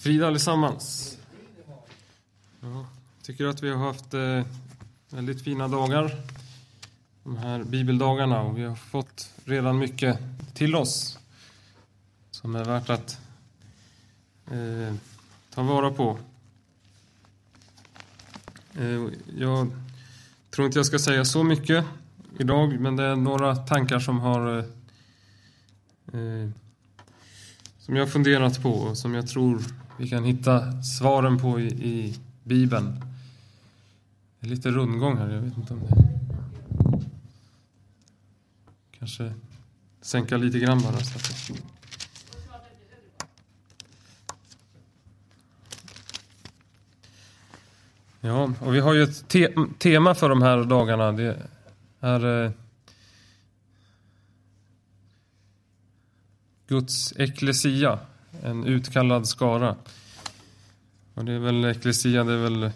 Frida allesammans. Ja, tycker att vi har haft eh, väldigt fina dagar. De här bibeldagarna och vi har fått redan mycket till oss. Som är värt att eh, ta vara på. Eh, jag tror inte jag ska säga så mycket idag men det är några tankar som har eh, eh som jag har funderat på och som jag tror vi kan hitta svaren på i, i Bibeln. Det är lite rundgång här, jag vet inte om det... Kanske sänka lite grann bara. Så att... Ja, och vi har ju ett te tema för de här dagarna. Det är eh, Guds eklesia, en utkallad skara. Och det är väl eklesia, det är väl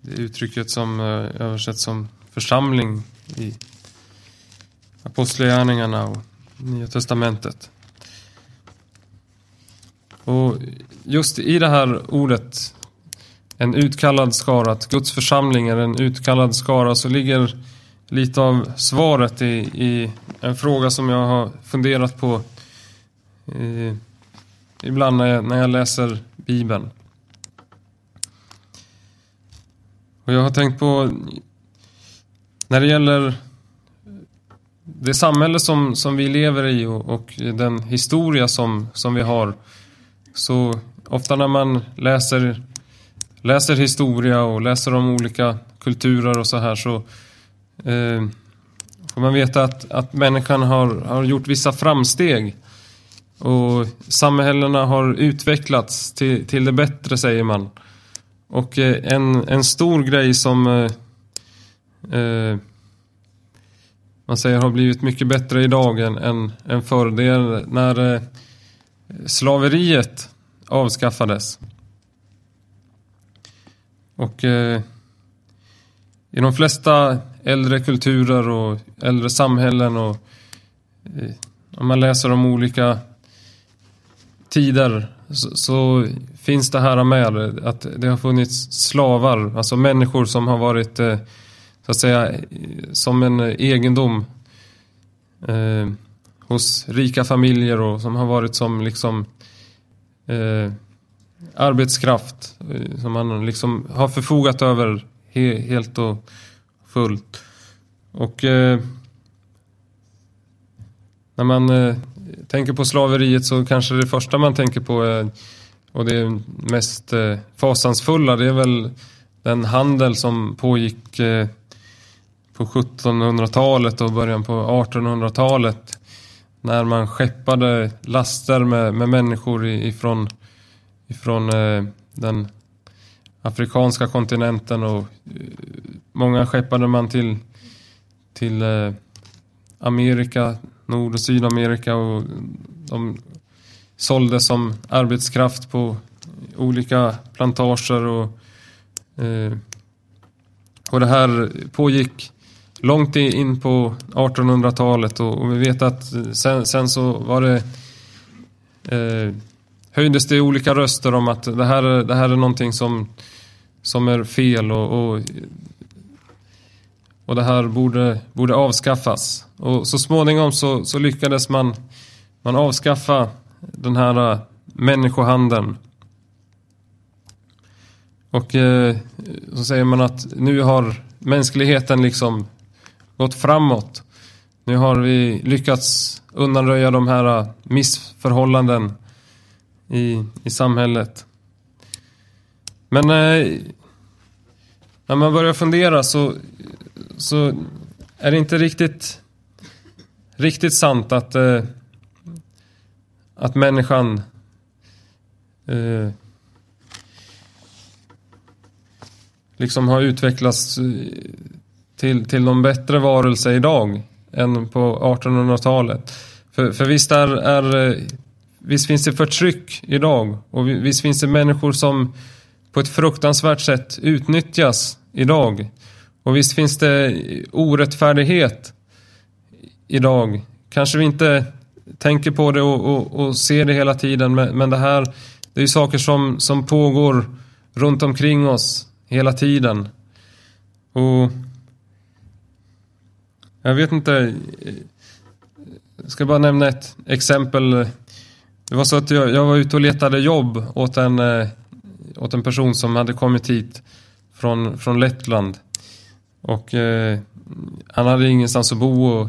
det uttrycket som eh, översätts som församling i Apostlagärningarna och Nya Testamentet. Och just i det här ordet, en utkallad skara, att Guds församling är en utkallad skara, så ligger lite av svaret i, i en fråga som jag har funderat på eh, ibland när jag, när jag läser Bibeln. Och jag har tänkt på när det gäller det samhälle som, som vi lever i och, och, den historia som, som vi har. Så ofta när man läser, läser historia och läser om olika kulturer och så här så eh, får man veta att, att människan har, har gjort vissa framsteg. Och samhällena har utvecklats till, till det bättre säger man. Och eh, en, en stor grej som eh, eh, man säger har blivit mycket bättre idag än, än, än förr. Det är när eh, slaveriet avskaffades. Och eh, i de flesta äldre kulturer och äldre samhällen och eh, om man läser om olika tider så, så, finns det här med att det har funnits slavar, alltså människor som har varit eh, så att säga som en egendom eh, hos rika familjer och som har varit som liksom eh, arbetskraft eh, som man liksom har förfogat över he, helt och fullt. Och eh, när man eh, tänker på slaveriet så kanske det första man tänker på är, och det mest eh, fasansfulla, det är väl den handel som pågick eh, på 1700-talet och början på 1800-talet. När man skeppade laster med, med människor ifrån, ifrån eh, den afrikanska kontinenten och många skeppade man till, till Amerika Nord och Sydamerika och de såldes som arbetskraft på olika plantager och, eh, och det här pågick långt in på 1800-talet och, och, vi vet att sen, sen så var det eh, höjdes det olika röster om att det här, det här är någonting som, som är fel och, och och det här borde, borde avskaffas. Och så småningom så, så lyckades man, man avskaffa den här äh, människohandeln. Och eh, så säger man att nu har mänskligheten liksom gått framåt. Nu har vi lyckats undanröja de här äh, missförhållanden i, i samhället. Men eh, när man börjar fundera så så är det inte riktigt, riktigt sant att, eh, att människan eh, liksom har utvecklats eh, till, till någon bättre varelse idag än på 1800-talet. För, för visst, är, är, eh, visst finns det förtryck idag och visst finns det människor som på ett fruktansvärt sätt utnyttjas idag. Och visst finns det orättfärdighet idag. Kanske vi inte tänker på det och, och, och ser det hela tiden, men, men det här det är ju saker som, som pågår runt omkring oss hela tiden. Och jag vet inte. Jag ska bara nämna ett exempel. Det var så att jag, jag var ute och letade jobb åt en, eh, åt en person som hade kommit hit från, från Lettland. Och eh, han hade ingenstans att bo och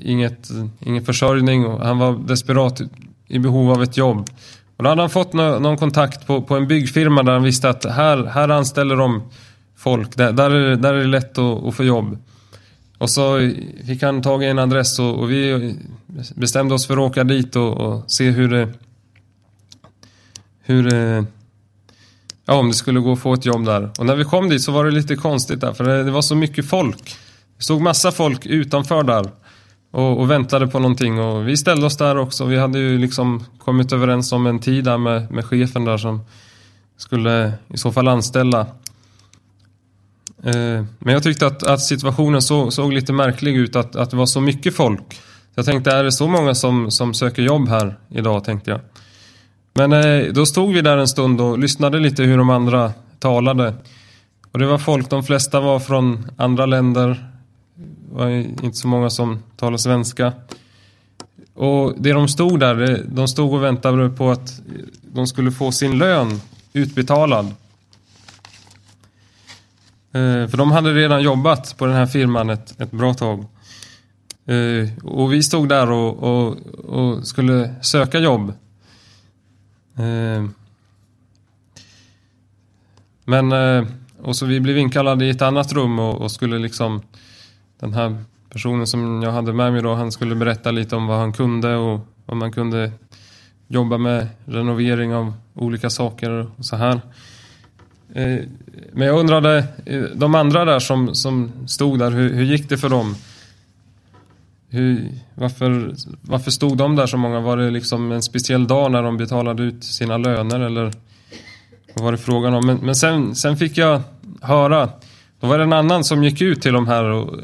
inget, ingen försörjning och han var desperat i behov av ett jobb. Och då hade han fått någon kontakt på, på en byggfirma där han visste att här, här anställer de folk. Där, där, är, där är det lätt att, att få jobb. Och så fick han tag i en adress och, och vi bestämde oss för att åka dit och, och se hur det... Hur det... Ja, om det skulle gå att få ett jobb där. Och när vi kom dit så var det lite konstigt där, för det, det var så mycket folk. Det stod massa folk utanför där och, och, väntade på någonting och vi ställde oss där också. Vi hade ju liksom kommit överens om en tid där med, med chefen där som skulle i så fall anställa. Eh, men jag tyckte att, att situationen så, såg lite märklig ut, att, att det var så mycket folk. Jag tänkte, är det så många som, som söker jobb här idag, tänkte jag. Men eh, då stod vi där en stund och lyssnade lite hur de andra talade. Och det var folk, de flesta var från andra länder, Det var inte så många som talade svenska. Och det de stod där, de stod och väntade på att de skulle få sin lön utbetalad. Eh, för de hade redan jobbat på den här firman ett, ett bra tag. Eh, och vi stod där och, och, och skulle söka jobb. Ehm. Men, eh, och så vi blev inkallade i ett annat rum och, och skulle liksom den här personen som jag hade med mig då, han skulle berätta lite om vad han kunde och om man kunde jobba med renovering av olika saker och så här. Eh, men jag undrade, eh, de andra där som, som stod där, hur, hur gick det för dem? Hur, varför, varför stod de där så många? Var det liksom en speciell dag när de betalade ut sina löner eller vad var det frågan om? Men, men sen, sen fick jag höra då var det en annan som gick ut till de här och,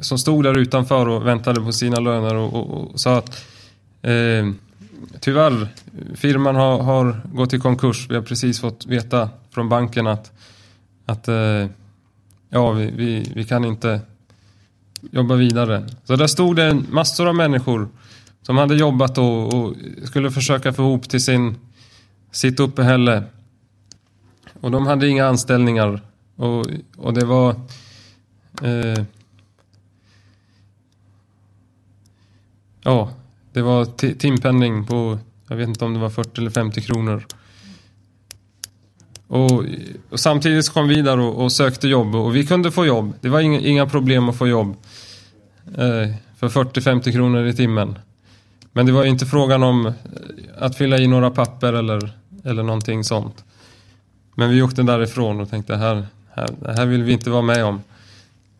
som stod där utanför och väntade på sina löner och, och, och sa att eh, tyvärr, firman har, har, gått i konkurs. Vi har precis fått veta från banken att, att eh, ja, vi, vi, vi, kan inte jobba vidare. Så där stod det massor av människor som hade jobbat och, och skulle försöka få ihop till sin, sitt uppehälle. Och de hade inga anställningar och, och det var... Eh, ja, det var timpenning på, jag vet inte om det var 40 eller 50 kronor. Och, och samtidigt kom vi där och, och, sökte jobb och vi kunde få jobb. Det var inga, inga problem att få jobb. Eh, för 40-50 kronor i timmen. Men det var inte frågan om eh, att fylla i några papper eller, eller någonting sånt. Men vi åkte därifrån och tänkte här, här, det här vill vi inte vara med om.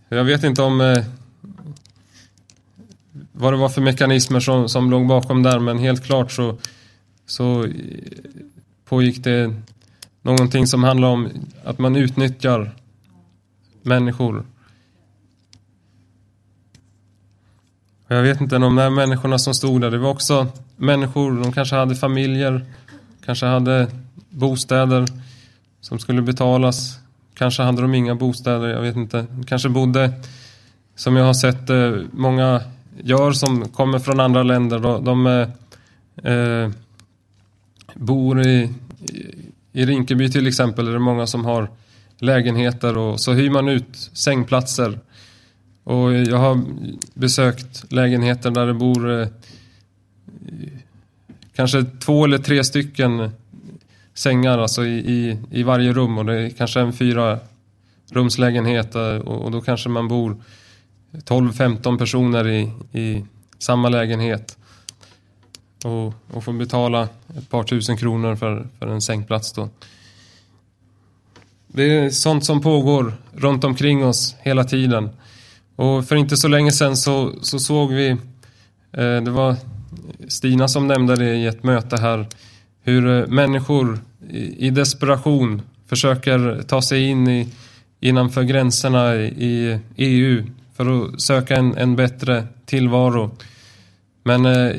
Jag vet inte om eh, vad det var för mekanismer som, som låg bakom där men helt klart så, så eh, pågick det någonting som handlar om att man utnyttjar människor. Jag vet inte, de där människorna som stod där, det var också människor, de kanske hade familjer, kanske hade bostäder som skulle betalas. Kanske hade de inga bostäder, jag vet inte. Kanske bodde, som jag har sett eh, många gör som kommer från andra länder. De, de eh, eh bor i, i Rinkeby till exempel, är det många som har lägenheter och så hyr man ut sängplatser. Och jag har besökt lägenheter där det bor eh, kanske två eller tre stycken sängar alltså i, i, i varje rum och det är kanske en fyra rumslägenhet eh, och, och då kanske man bor 12-15 personer i, i samma lägenhet. Och, och får betala ett par tusen kronor för, för en sängplats då. Det är sånt som pågår runt omkring oss hela tiden. Och för inte så länge sedan så, så såg vi, eh, det var Stina som nämnde det i ett möte här, hur eh, människor i, desperation försöker ta sig in i, innanför gränserna i EU för att söka en, en bättre tillvaro. Men eh,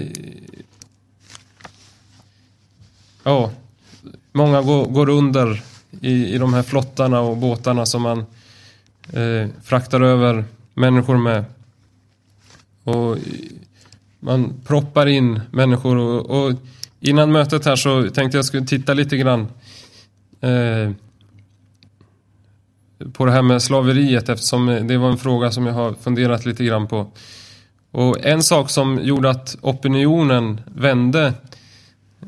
ja, många går, går under i, i de här flottarna och båtarna som man eh, fraktar över människor med. Och man proppar in människor och, och innan mötet här så tänkte jag skulle titta lite grann eh, på det här med slaveriet eftersom det var en fråga som jag har funderat lite grann på. Och en sak som gjorde att opinionen vände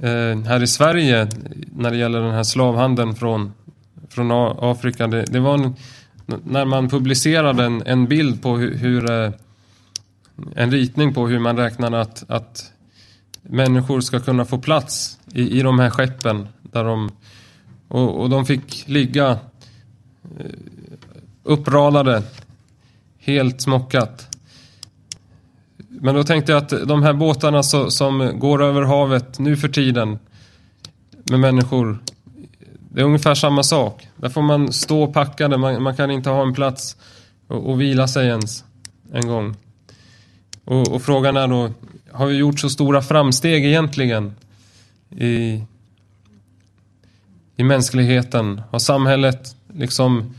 Eh, här i Sverige när det gäller den här slavhandeln från, från Afrika, det, det var en, när man publicerade en, en bild på hur, hur en ritning på hur man räknar att, att människor ska kunna få plats i, i de här skeppen. Där de, och, och de fick ligga eh, uppradade, helt smockat. Men då tänkte jag att de här båtarna så, som går över havet nu för tiden med människor, det är ungefär samma sak. Där får man stå packade, man, man kan inte ha en plats och, och vila sig ens en gång. Och, och, frågan är då, har vi gjort så stora framsteg egentligen i, i mänskligheten? Har samhället liksom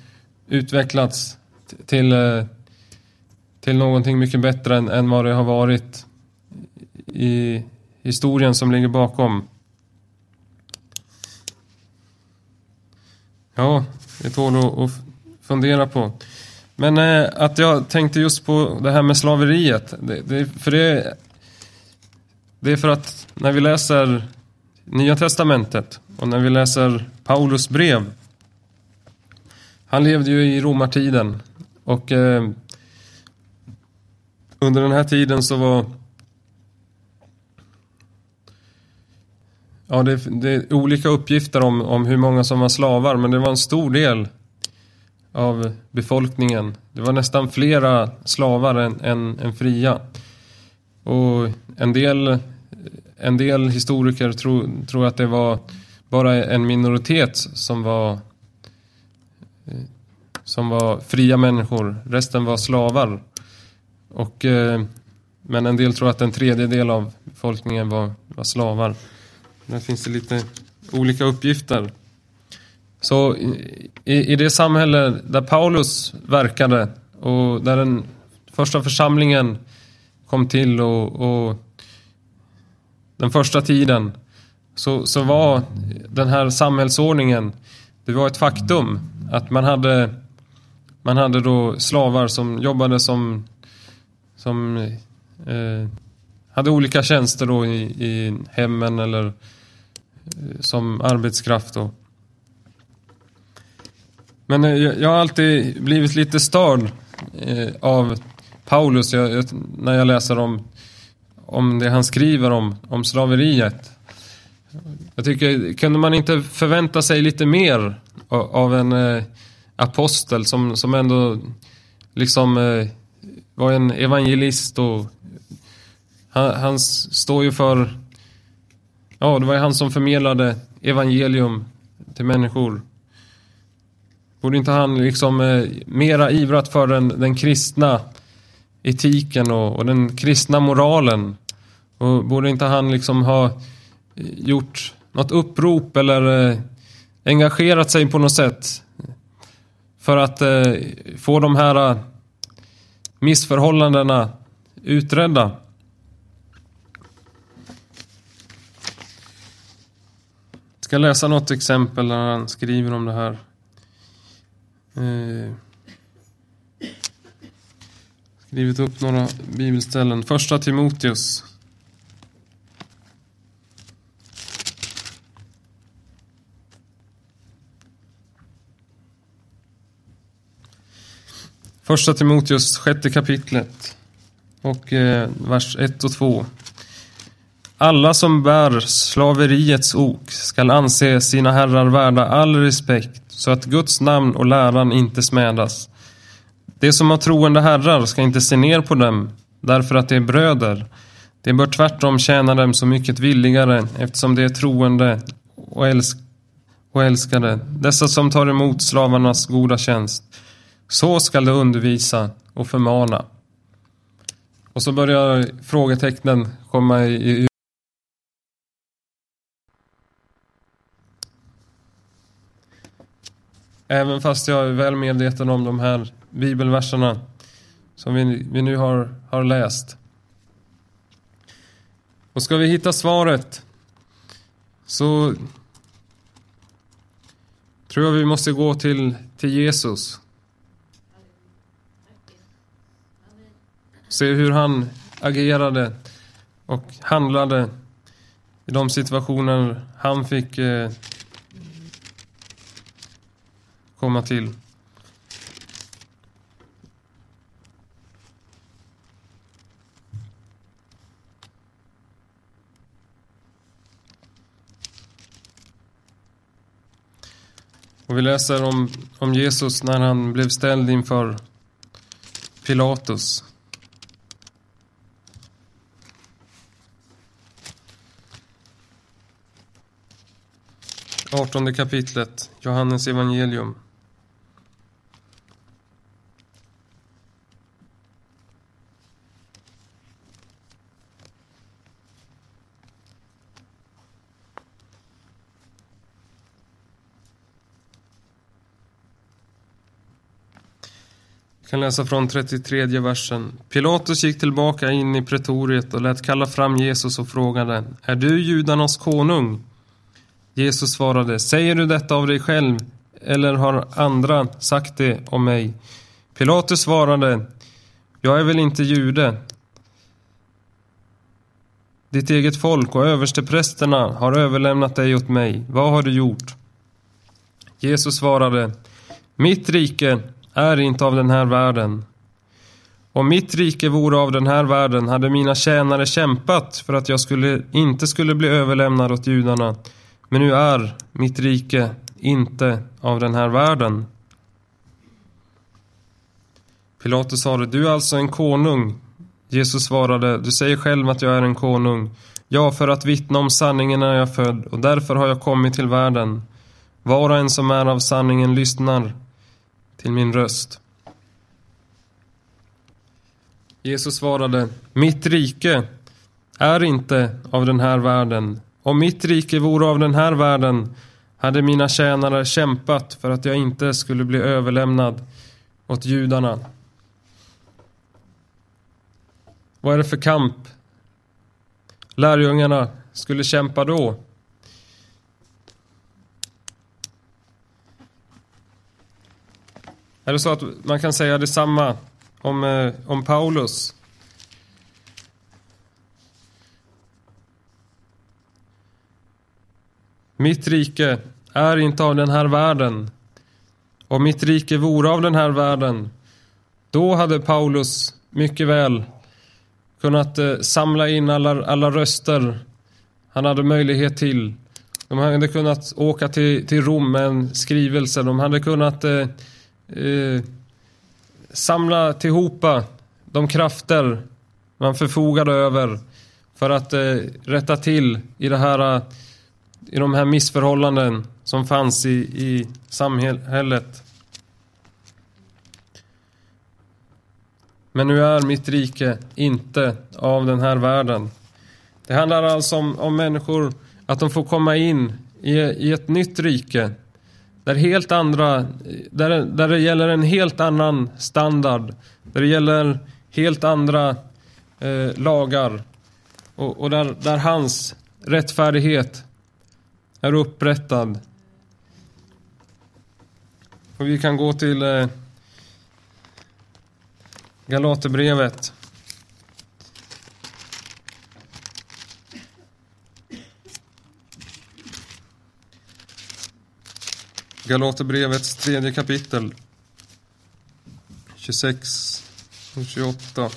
utvecklats till, eh, till någonting mycket bättre än, än vad det har varit i historien som ligger bakom? Ja, det tål att fundera på. Men eh, att jag tänkte just på det här med slaveriet. Det, det, för det, det är för att när vi läser Nya Testamentet och när vi läser Paulus brev. Han levde ju i romartiden och eh, under den här tiden så var Ja, det, det, är olika uppgifter om, om hur många som var slavar, men det var en stor del av befolkningen. Det var nästan flera slavar än, än, än fria. Och en del, en del historiker tror, tror att det var bara en minoritet som var som var fria människor. Resten var slavar. Och, eh, men en del tror att en tredjedel av befolkningen var, var slavar. Där finns det lite olika uppgifter. Så i, i det samhälle där Paulus verkade och där den första församlingen kom till och, och den första tiden så, så var den här samhällsordningen det var ett faktum att man hade man hade då slavar som jobbade som som eh, hade olika tjänster då i, i hemmen eller eh, som arbetskraft då. Men eh, jag har alltid blivit lite störd eh, av Paulus jag, när jag läser om, om det han skriver om, om slaveriet. Jag tycker, kunde man inte förvänta sig lite mer av en eh, apostel som, som ändå liksom eh, var en evangelist och han, han, står ju för, ja det var ju han som förmedlade evangelium till människor. Borde inte han liksom eh, mera ivrat för den, den kristna etiken och, och, den kristna moralen? Och borde inte han liksom ha eh, gjort något upprop eller eh, engagerat sig på något sätt för att eh, få de här eh, missförhållandena utredda? Jag ska läsa något exempel när han skriver om det här. Eh, skrivit upp några bibelställen. Första Timoteus. Första Timoteus sjätte kapitlet och eh, vers 1 och 2. Alla som bär slaveriets ok skall anse sina herrar värda all respekt så att Guds namn och läran inte smädas. De som har troende herrar ska inte se ner på dem därför att de är bröder. De bör tvärtom tjäna dem så mycket villigare eftersom de är troende och, älsk och älskade. Dessa som tar emot slavarnas goda tjänst. Så skall du undervisa och förmana. Och så börjar frågetecknen komma i... Även fast jag är väl medveten om de här bibelverserna som vi, vi nu har, har läst. Och ska vi hitta svaret så tror jag vi måste gå till, till Jesus. Se hur han agerade och handlade i de situationer han fick eh, komma till. Och vi läser om, om Jesus när han blev ställd inför Pilatus. Artonde kapitlet, Johannes evangelium. Jag kan läsa från 33 versen. Pilatus gick tillbaka in i pretoriet och lät kalla fram Jesus och frågade Är du judarnas konung? Jesus svarade Säger du detta av dig själv eller har andra sagt det om mig? Pilatus svarade Jag är väl inte jude. Ditt eget folk och översteprästerna har överlämnat dig åt mig. Vad har du gjort? Jesus svarade Mitt rike är inte av den här världen. Om mitt rike vore av den här världen hade mina tjänare kämpat för att jag skulle, inte skulle bli överlämnad åt judarna. Men nu är mitt rike inte av den här världen. Pilatus sade, du är alltså en konung. Jesus svarade, du säger själv att jag är en konung. Ja, för att vittna om sanningen är jag född och därför har jag kommit till världen. Var och en som är av sanningen lyssnar till min röst. Jesus svarade, mitt rike är inte av den här världen. Om mitt rike vore av den här världen hade mina tjänare kämpat för att jag inte skulle bli överlämnad åt judarna. Vad är det för kamp lärjungarna skulle kämpa då? Är det så att man kan säga detsamma om, eh, om Paulus? Mitt rike är inte av den här världen. Om mitt rike vore av den här världen, då hade Paulus mycket väl kunnat eh, samla in alla, alla röster han hade möjlighet till. De hade kunnat åka till, till Rom med en skrivelse. De hade kunnat eh, eh, samla tillhopa de krafter man förfogade över för att eh, rätta till i, det här, eh, i de här missförhållanden som fanns i, i samhället. Men nu är mitt rike inte av den här världen. Det handlar alltså om, om människor, att de får komma in i, i ett nytt rike där, helt andra, där, där det gäller en helt annan standard. Där det gäller helt andra eh, lagar. Och, och, där, där hans rättfärdighet är upprättad. Och vi kan gå till eh, Galaterbrevet. Galaterbrevets tredje kapitel. 26 och 28.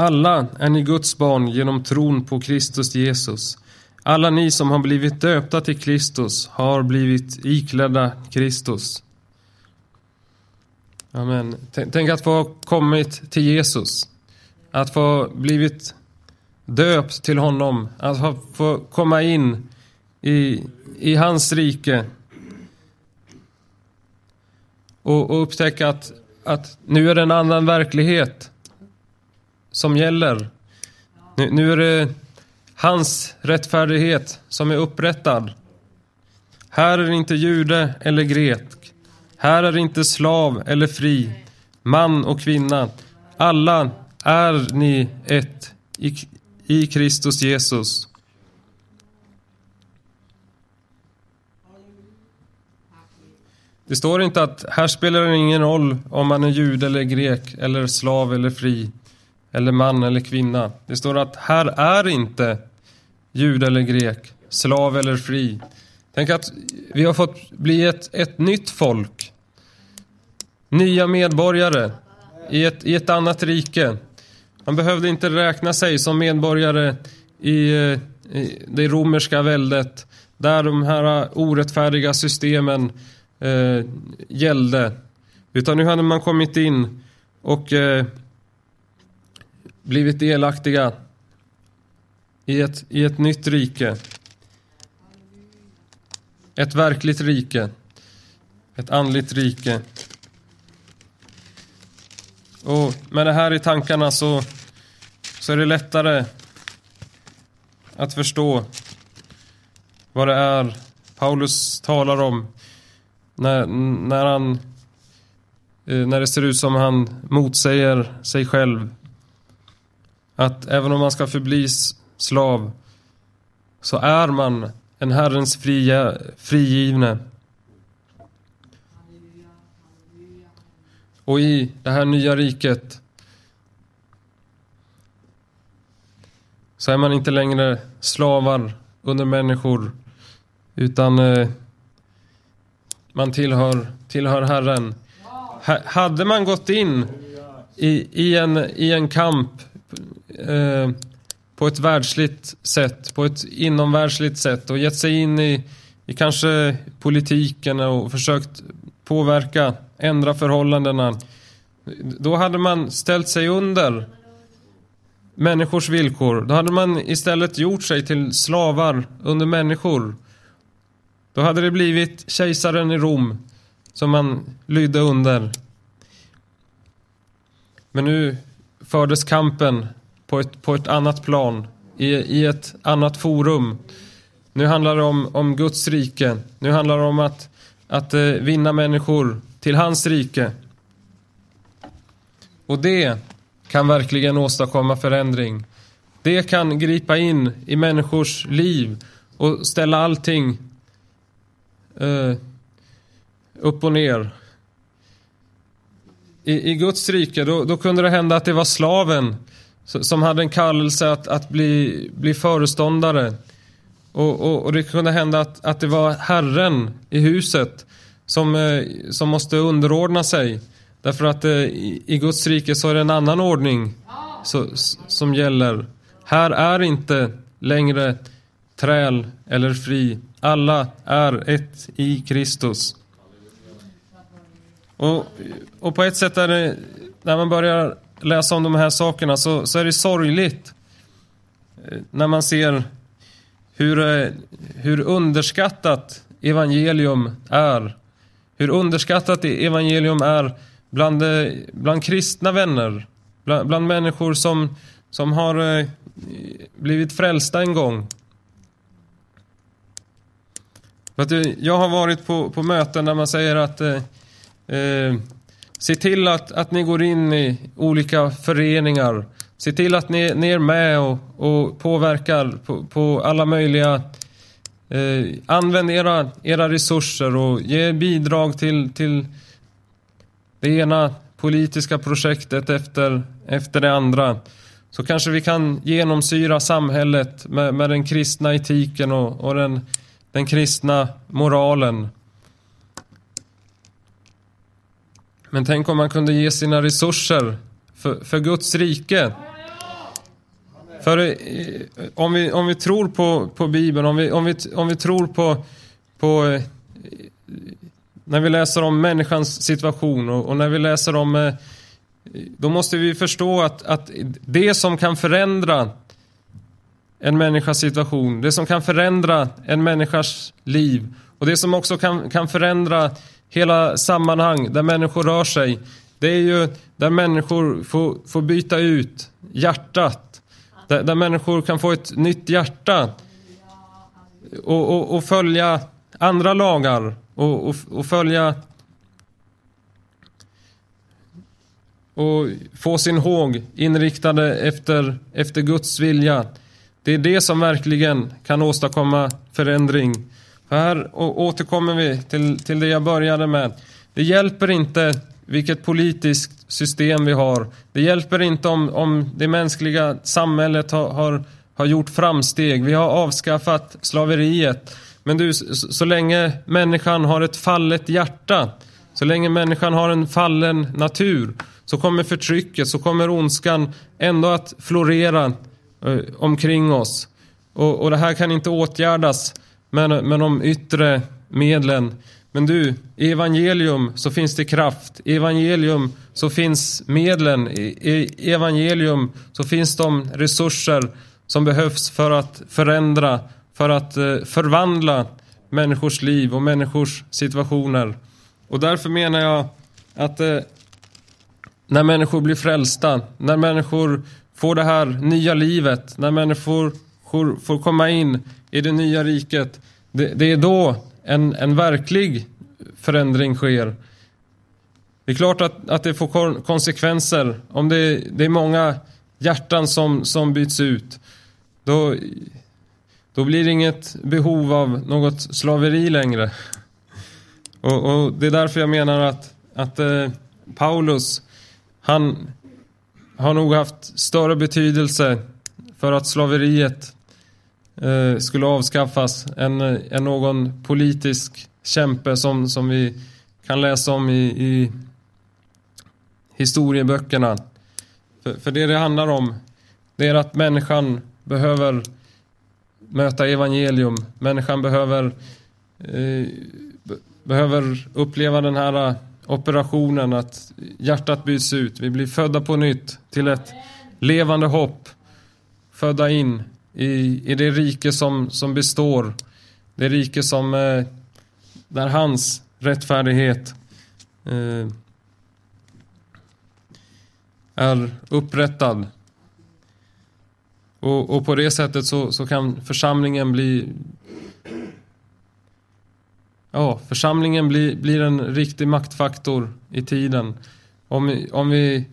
Alla är ni Guds barn genom tron på Kristus Jesus. Alla ni som har blivit döpta till Kristus har blivit iklädda Kristus. Amen. Tänk att få ha kommit till Jesus. Att få blivit döpt till honom, att få komma in i, i hans rike och, och upptäcka att, att nu är det en annan verklighet som gäller. Nu, nu är det hans rättfärdighet som är upprättad. Här är inte jude eller grek. Här är inte slav eller fri, man och kvinna. Alla är ni ett i, i Kristus Jesus. Det står inte att här spelar det ingen roll om man är jude eller grek eller slav eller fri eller man eller kvinna. Det står att här är inte jude eller grek, slav eller fri. Tänk att vi har fått bli ett, ett nytt folk. Nya medborgare i ett, i ett annat rike. Man behövde inte räkna sig som medborgare i, i det romerska väldet där de här orättfärdiga systemen eh, gällde. Utan nu hade man kommit in och eh, blivit delaktiga i ett, i ett nytt rike. Ett verkligt rike. Ett andligt rike. Och med det här i tankarna så, så är det lättare att förstå vad det är Paulus talar om när, när han eh, när det ser ut som han motsäger sig själv. Att även om man ska förbli slav så är man en Herrens fria, frigivne. Och i det här nya riket så är man inte längre slavar under människor utan eh, man tillhör, tillhör Herren. Hade man gått in i, i, en, i en kamp eh, på ett världsligt sätt, på ett inomvärldsligt sätt och gett sig in i, i kanske politiken och försökt påverka, ändra förhållandena. Då hade man ställt sig under människors villkor. Då hade man istället gjort sig till slavar under människor. Då hade det blivit kejsaren i Rom som man lydde under. Men nu fördes kampen på ett, på ett annat plan, i, i ett annat forum. Nu handlar det om, om Guds rike. Nu handlar det om att, att eh, vinna människor till hans rike. Och det kan verkligen åstadkomma förändring. Det kan gripa in i människors liv och ställa allting eh, upp och ner. I, i Guds rike, då, då, kunde det hända att det var slaven som hade en kallelse att, att bli, bli föreståndare. Och, och, och, det kunde hända att, att det var Herren i huset som, eh, som måste underordna sig. Därför att eh, i, i Guds rike så är det en annan ordning så, som gäller. Här är inte längre träl eller fri. Alla är ett i Kristus. Och, och på ett sätt är det, när man börjar läsa om de här sakerna så, så är det sorgligt eh, när man ser hur, eh, hur underskattat evangelium är. Hur underskattat evangelium är bland, eh, bland kristna vänner. Bland, bland människor som, som har blivit frälsta en gång. Jag har varit på, på möten där man säger att eh, Se till att, att ni går in i olika föreningar. Se till att ni, ni är med och, och påverkar på, på alla möjliga... Eh, använd era, era resurser och ge bidrag till, till det ena politiska projektet efter, efter det andra. Så kanske vi kan genomsyra samhället med, med den kristna etiken och, och den, den kristna moralen. Men tänk om man kunde ge sina resurser för, för Guds rike. För eh, om vi, om vi tror på, på Bibeln, om vi, om vi, om vi tror på, på eh, när vi läser om människans situation och, och, när vi läser om eh, då måste vi förstå att, att det som kan förändra en människas situation, det som kan förändra en människas liv och det som också kan, kan förändra hela sammanhang där människor rör sig. Det är ju där människor får, får byta ut hjärtat. Där, där människor kan få ett nytt hjärta och, och, och följa andra lagar och, och, och följa och få sin håg inriktade efter, efter Guds vilja. Det är det som verkligen kan åstadkomma förändring. För här återkommer vi till, till det jag började med. Det hjälper inte vilket politiskt system vi har. Det hjälper inte om, om det mänskliga samhället har, har, har gjort framsteg. Vi har avskaffat slaveriet. Men du, så, så länge människan har ett fallet hjärta, så länge människan har en fallen natur, så kommer förtrycket, så kommer ondskan ändå att florera eh, omkring oss. Och, och det här kan inte åtgärdas med, men de yttre medlen. Men du, i evangelium så finns det kraft. I evangelium så finns medlen. I evangelium så finns de resurser som behövs för att förändra, för att eh, förvandla människors liv och människors situationer. Och därför menar jag att eh, när människor blir frälsta, när människor får det här nya livet, när människor får komma in i det nya riket, det, det är då en, en verklig förändring sker. Det är klart att, att det får konsekvenser om det, det är många hjärtan som, som byts ut. Då, då blir det inget behov av något slaveri längre. Och, och det är därför jag menar att, att eh, Paulus, han har nog haft större betydelse för att slaveriet eh, skulle avskaffas än, eh, en någon politisk kämpe som, som vi kan läsa om i, i historieböckerna. För, för det det handlar om, det är att människan behöver möta evangelium. Människan behöver, eh, behöver uppleva den här eh, operationen, att hjärtat byts ut. Vi blir födda på nytt till ett levande hopp. Födda in i, i det rike som, som består. Det rike som, eh, där hans rättfärdighet eh, är upprättad. Och, och, på det sättet så, så kan församlingen bli Ja, församlingen blir, blir en riktig maktfaktor i tiden. Om, om vi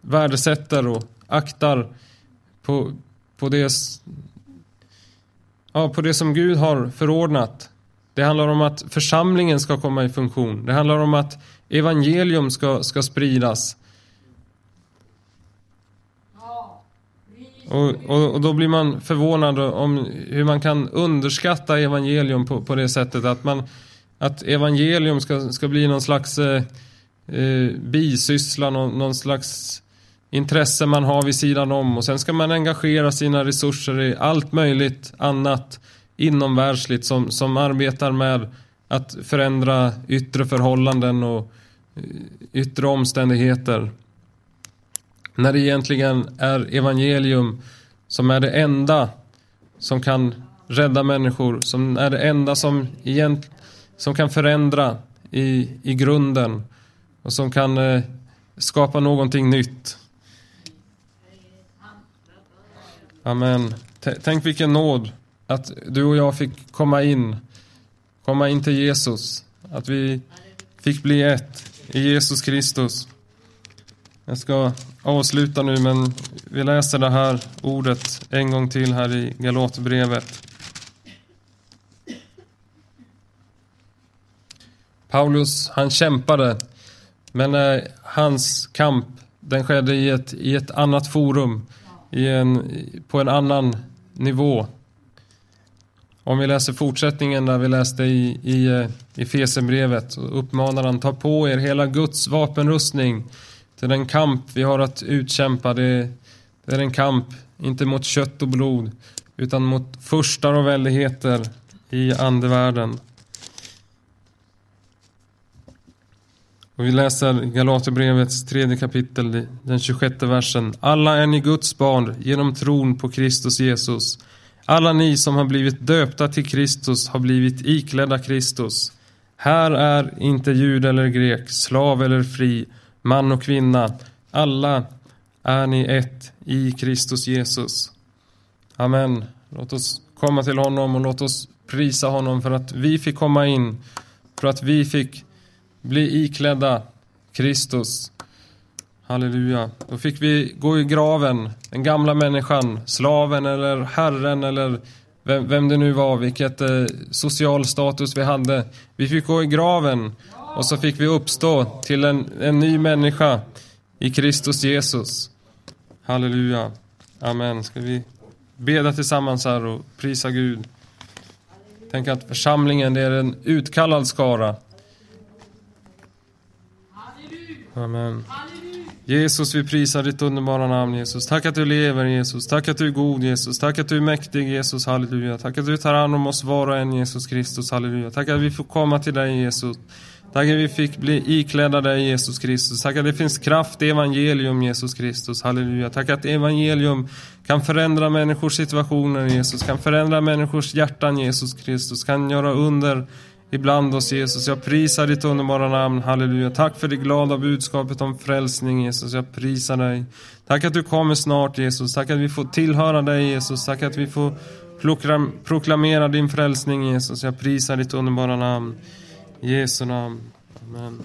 värdesätter och aktar på, på, det, ja, på det som Gud har förordnat. Det handlar om att församlingen ska komma i funktion. Det handlar om att evangelium ska, ska spridas. Och, och, och, då blir man förvånad om hur man kan underskatta evangelium på, på det sättet att man att evangelium ska, ska bli någon slags eh, eh, bisyssla, någon, någon, slags intresse man har vid sidan om och sen ska man engagera sina resurser i allt möjligt annat inomvärldsligt som, som arbetar med att förändra yttre förhållanden och eh, yttre omständigheter. När det egentligen är evangelium som är det enda som kan rädda människor, som är det enda som, egent, som kan förändra i, i grunden och som kan eh, skapa någonting nytt. Amen. T tänk vilken nåd att du och jag fick komma in, komma in till Jesus. Att vi fick bli ett i Jesus Kristus. Jag ska avsluta nu men vi läser det här ordet en gång till här i Galatbrevet. Paulus, han kämpade, men hans kamp, den skedde i ett, i ett annat forum, i en, på en annan nivå. Om vi läser fortsättningen där vi läste i, i, eh, i Fesebrevet, uppmanar han, ta på er hela Guds vapenrustning till den kamp vi har att utkämpa. Det det är en kamp, inte mot kött och blod, utan mot furstar och väldigheter i andevärlden. Och vi läser Galaterbrevets tredje kapitel, den 26 versen. Alla är ni Guds barn genom tron på Kristus Jesus. Alla ni som har blivit döpta till Kristus har blivit iklädda Kristus. Här är inte jud eller grek, slav eller fri, man och kvinna, alla är ni ett i Kristus Jesus. Amen. Låt oss komma till honom och låt oss prisa honom för att vi fick komma in, för att vi fick bli iklädda Kristus. Halleluja. Då fick vi gå i graven, den gamla människan, slaven eller herren eller vem, vem det nu var, vilket eh, social status vi hade. Vi fick gå i graven och så fick vi uppstå till en, en ny människa i Kristus Jesus. Halleluja. Amen. Ska vi beda tillsammans här och prisa Gud. Tänk att församlingen det är en utkallad skara. Amen. Jesus, vi prisar ditt underbara namn Jesus. Tack att du lever Jesus. Tack att du är god Jesus. Tack att du är mäktig Jesus. Halleluja. Tack att du tar hand om oss var och en Jesus Kristus. Halleluja. Tack att vi får komma till dig Jesus. Tack att vi fick bli iklädda dig Jesus Kristus. Tack att det finns kraft i evangelium Jesus Kristus. Halleluja. Tack att evangelium kan förändra människors situationer Jesus. Kan förändra människors hjärtan Jesus Kristus. Kan göra under ibland oss Jesus. Jag prisar ditt underbara namn. Halleluja. Tack för det glada budskapet om frälsning Jesus. Jag prisar dig. Tack att du kommer snart Jesus. Tack att vi får tillhöra dig Jesus. Tack att vi får proklamera din frälsning Jesus. Jag prisar ditt underbara namn. I Jesu namn. Amen.